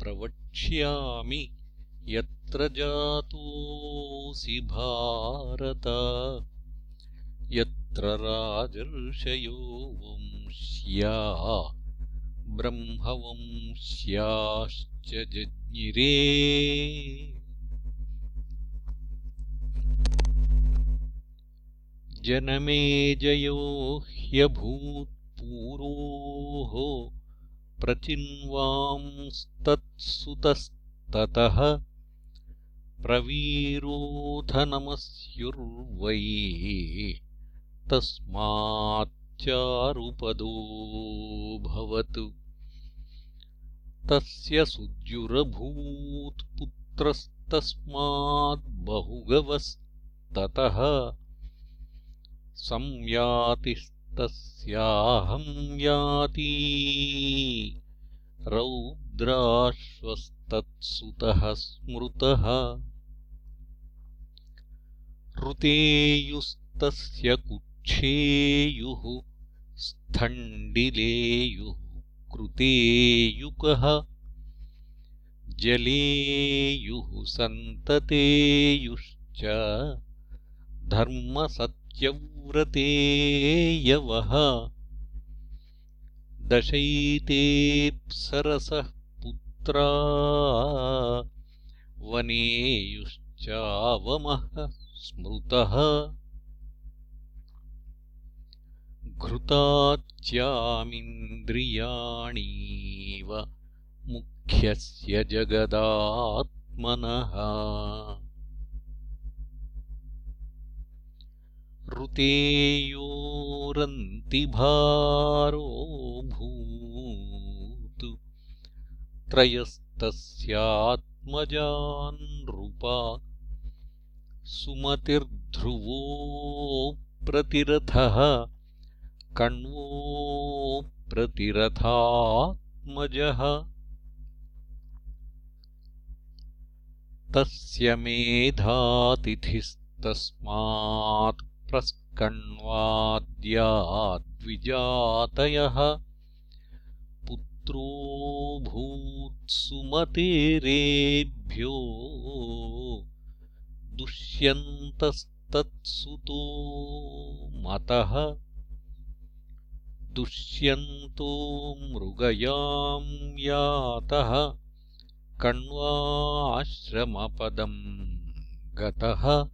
प्रवक्ष्यामि यत्र जातोऽसि भारत। यत्र राजर्षयो वंश्या ब्रह्मवंश्याश्च जज्ञिरे। जनमेजयो ह्यभूत्पूरोः प्रचिन्वांस्तत्सुतस्ततः प्रवीरोधनमस्युर्वै तस्माच्चारुपदोऽभवत् तस्य सुद्युरभूत्पुत्रस्तस्माद्बहुगवस्ततः संयातिस्तस्याहम् याती। रौद्राश्वस्तत्सुतः स्मृतः। ऋतेयुस्तस्य कुच्छेयुः स्थण्डिलेयुः कृतेयुकः। जलेयुः सन्ततेयुश्च धर्मसत्यव्रतेयवः दशैतेऽप्सरसः पुत्रा। वनेयुश्चावमः स्मृतः। घृताच्यामिन्द्रियाणीव मुख्यस्य जगदात्मनः ऋतेयोरन्तिभारोऽभूत् त्रयस्तस्यात्मजानृपा सुमतिर्ध्रुवोऽप्रतिरथः कण्वोऽप्रतिरथात्मजः तस्य मेधातिथिस्तस्मात् प्रस्कण्वाद्याद्विजातयः। पुत्रोऽभूत्सुमतेरेभ्यो दुष्यन्तस्तत्सुतो मतः। दुष्यन्तो मृगयाम् यातः। कण्वाश्रमपदम् गतः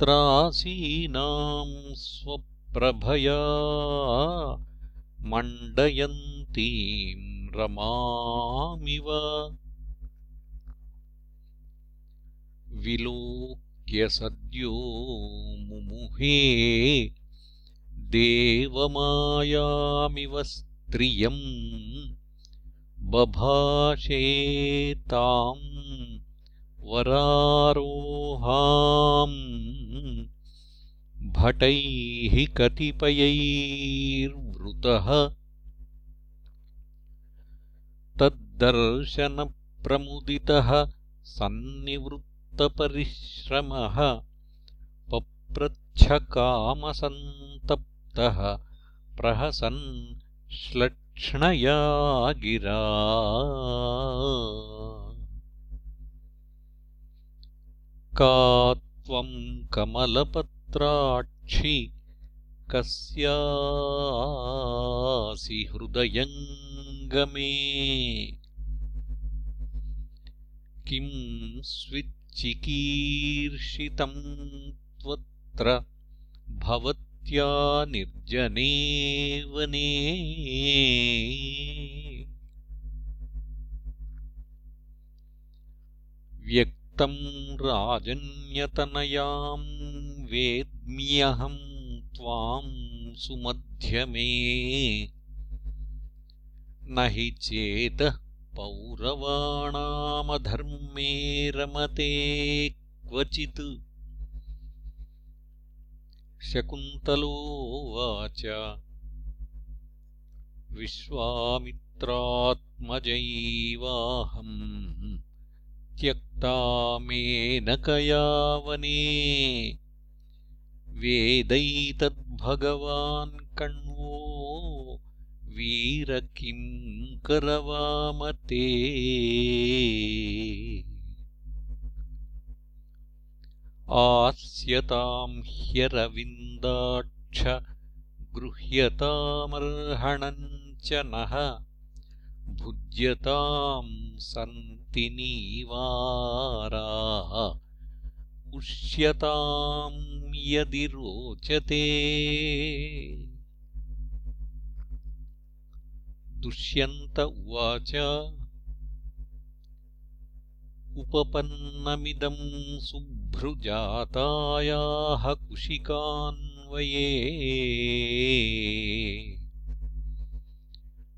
तत्रासीनाम् स्वप्रभया मण्डयन्तीम् रमामिव विलोक्य सद्यो मुमुहे देवमायामिव स्त्रियम् बभाषे ताम् वरारोहाम् भटैः कतिपयैर्वृतः तद्दर्शनप्रमुदितः सन्निवृत्तपरिश्रमः। पप्रच्छकामसन्तप्तः प्रहसन् श्लक्ष्णया गिरा का त्वम् कमलपत्राक्षि कस्यासि हृदयङ्गमे। किम् स्विच्चिकीर्षितम् त्वत्र भवत्या निर्जने वने व्यक्तम् राजन्यतनयाम् वेद्म्यहम् त्वाम् सुमध्यमे। न हि चेतः पौरवाणामधर्मे रमते क्वचित्। शकुन्तलोवाच विश्वामित्रात्मजैवाहम् त्यक्ता मेनकया वने वेदैतद्भगवान् कण्वो वीर किं करवामते? आस्यतां ह्यरविन्दाक्ष गृह्यतामर्हणम् च नः भुज्यतां सन्ति नीवाराः उष्यतां यदि रोचते दुष्यन्त उवाच। उपपन्नमिदं सुभ्रुजातायाः कुशिकान्वये।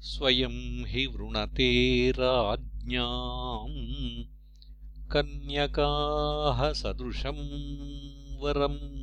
स्वयं हि वृणते राज्ञाम् कन्यकाः सदृशम् वरम्।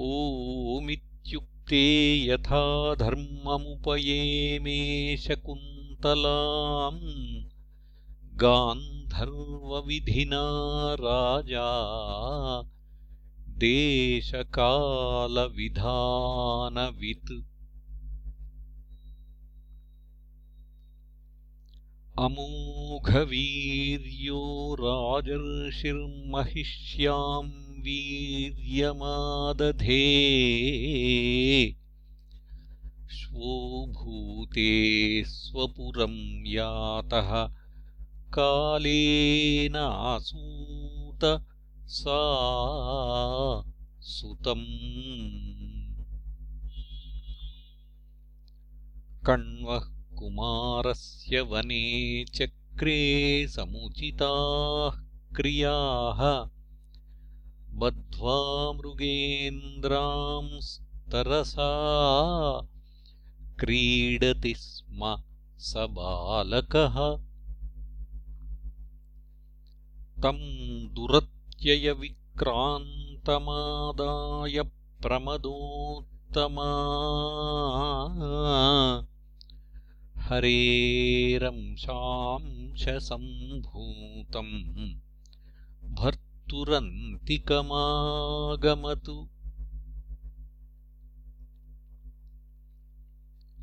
ओमित्युक्ते यथा धर्ममुपयेमे शकुन्तलाम् गान्धर्वविधिना राजा देशकालविधानवित् अमोघवीर्यो राजर्षिर्महिष्याम् वीर्यमादधे स्वोभूते स्वपुरम् यातः कालेनासूत सा सुतम्। कण्वः कुमारस्य वने चक्रे समुचिताः क्रियाः। बद्ध्वा मृगेन्द्रांस्तरसा क्रीडति स्म स बालकः। तम् दुरत्ययविक्रान्तमादाय प्रमदोत्तमा हरेरंशांशसम्भूतम् भर्तुरन्तिकमागमतु।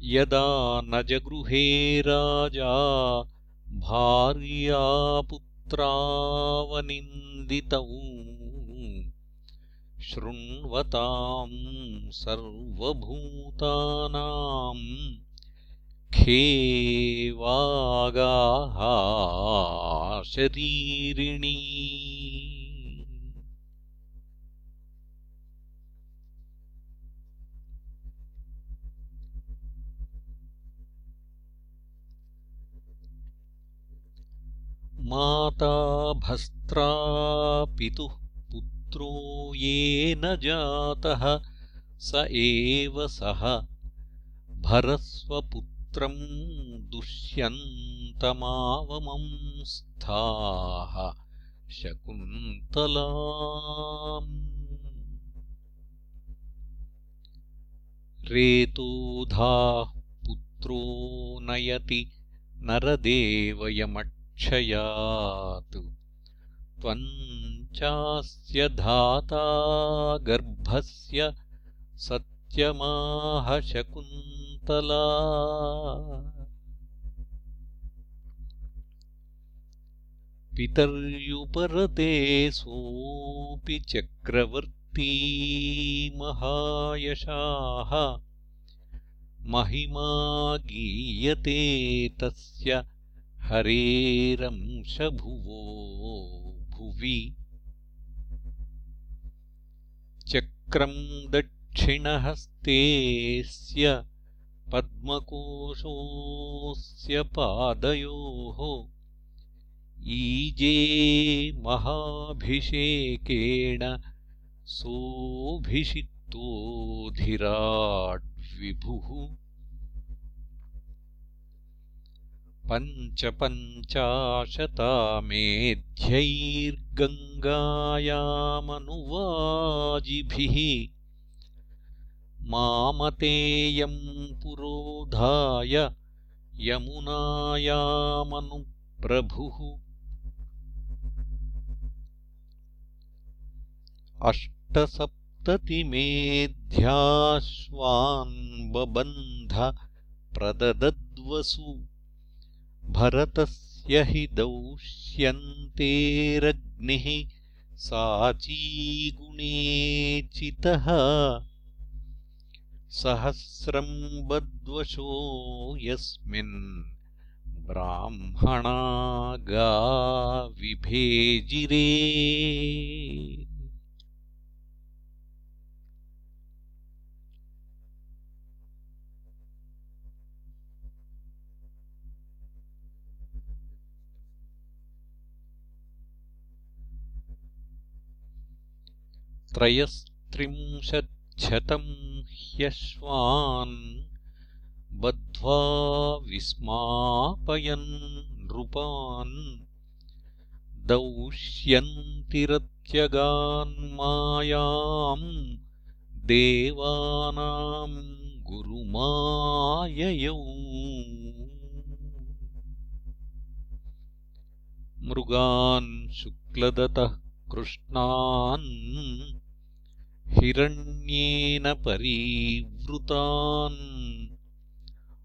यदा न जगृहे राजा भार्यापुत्रावनिन्दितौ शृण्वताम् सर्वभूतानाम् खेवागाः शरीरिणी माता भस्त्रा पितुः पुत्रो येन जातः स एव सः भरस्वपुत्रम् दुष्यन्तमावमंस्थाः शकुन्तला रेतोधाः पुत्रो नयति नरदेवयमट् क्षयात् त्वम् चास्य धाता गर्भस्य सत्यमाहशकुन्तला पितर्युपरते सोऽपि चक्रवर्ती महायशाः महिमा गीयते तस्य हरेरंशभुवो भुवि चक्रम् दक्षिणहस्तेऽस्य पद्मकोशोऽस्य पादयोः ईजे महाभिषेकेण सोऽभिषिक्तोऽधिराड्विभुः। पञ्चपञ्चाशतामेध्यैर्गङ्गायामनुवाजिभिः मामतेयम् पुरोधाय यमुनायामनुप्रभुः। बबन्ध प्रददद्वसु। भरतस्य हि दौष्यन्तेरग्निः साचीगुणेचितः सहस्रम् बद्वशो यस्मिन् ब्राह्मणा गा विभेजिरे त्रयस्त्रिंशच्छतम् ह्यश्वान् बद्ध्वा विस्मापयन् नृपान् दौष्यन्तिरत्यगान्मायाम् देवानाम् गुरुमाययौ। मृगान् शुक्लदतः कृष्णान् हिरण्येन परीवृतान्।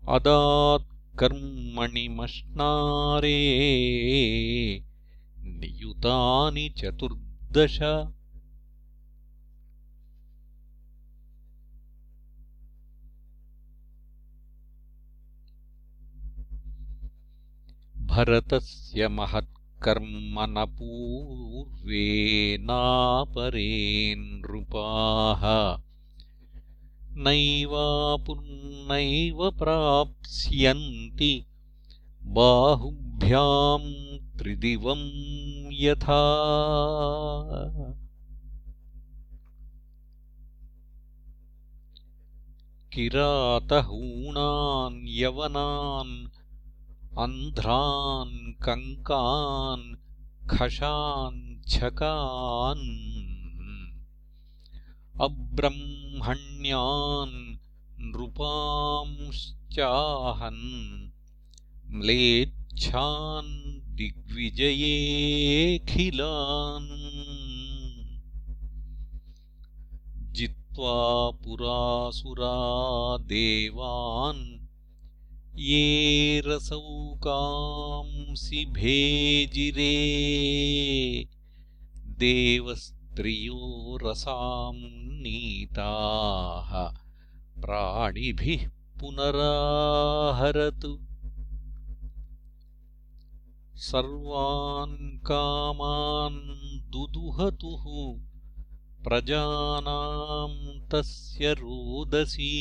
अदात्कर्मणि मश्नारे नियुतानि चतुर्दश। भरतस्य महत् कर्म न पूर्वे नापरे नृपाः नैवापुर्नैव प्राप्स्यन्ति बाहुभ्याम् त्रिदिवम् यथा। किरातहूणान् यवनान् अन्ध्रान् कङ्कान् खशान् छकान् अब्रह्मण्यान् नृपांश्चाहन् म्लेच्छान् दिग्विजयेऽखिलान् जित्वा पुरासुरा देवान् ये रसौकांसि भेजिरे देवस्त्रियो रसाम् नीताः प्राणिभिः पुनराहरतु। सर्वान् कामान् दुदुहतुः प्रजानाम् तस्य रोदसी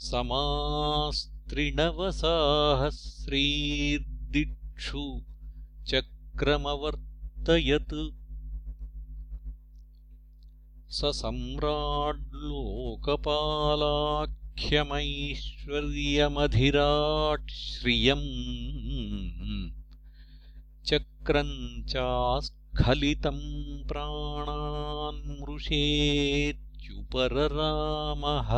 समास्त्रिणवसाहस्रीर्दिक्षु चक्रमवर्तयत्। स सम्राड्लोकपालाख्यमैश्वर्यमधिराट् श्रियम् चक्रम् चास्खलितम् प्राणान्मृषेत्युपररामः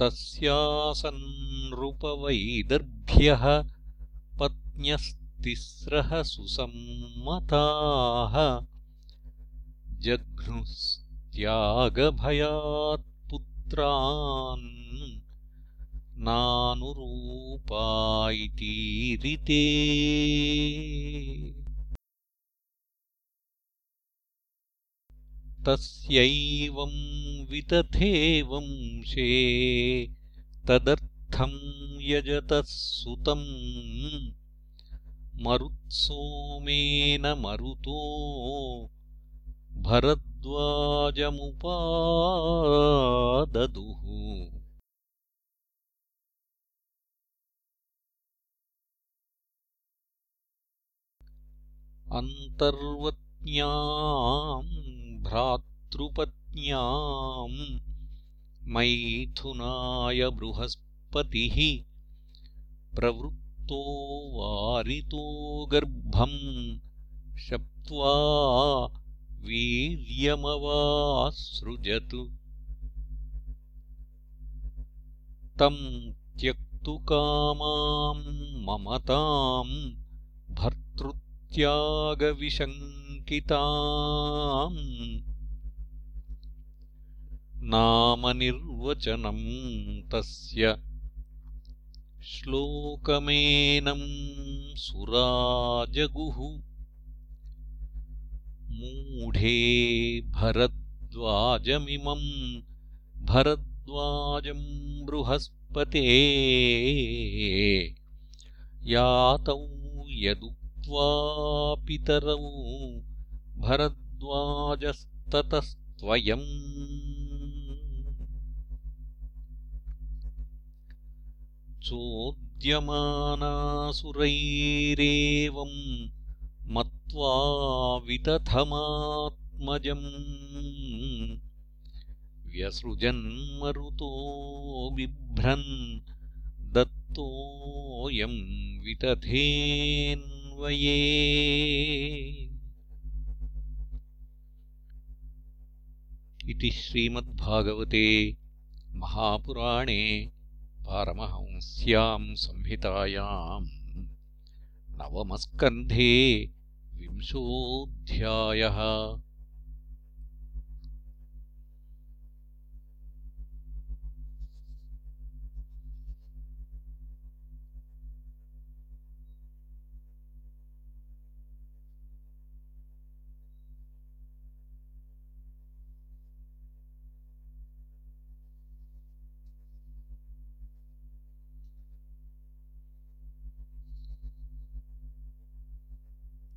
तस्यासन्नृपवैदर्भ्यः पत्न्यस्तिस्रः सुसम्मताः। जघ्नुस्त्यागभयात्पुत्रान् नानुरूपा इतीरिते तस्यैवम् वितथे वंशे तदर्थम् यजतः सुतम् मरुत्सोमेन मरुतो। भरद्वाजमुपाददुः। अन्तर्वत्न्याम् भ्रातृपत्न्याम् मैथुनाय बृहस्पतिः प्रवृत्तो वारितो गर्भम् शप्त्वा वीर्यमवासृजतु। तम् त्यक्तुकामाम् ममताम् भर्तृत्यागविशङ्किताम् नामनिर्वचनम् तस्य श्लोकमेनम् सुराजगुः। मूढे भरद्वाजमिमम् भरद्वाजम् बृहस्पते। यातौ यदुक्त्वा पितरौ भरद्वाजस्ततस्त्वयम् चोद्यमानासुरैरेवम् मत्वा वितथमात्मजम्। व्यसृजन्मरुतो बिभ्रन् दत्तोऽयम् वितथेऽन्वये इति श्रीमद्भागवते महापुराणे पारमहंस्याम् संहितायाम् नवमस्कन्धे विंशोऽध्यायः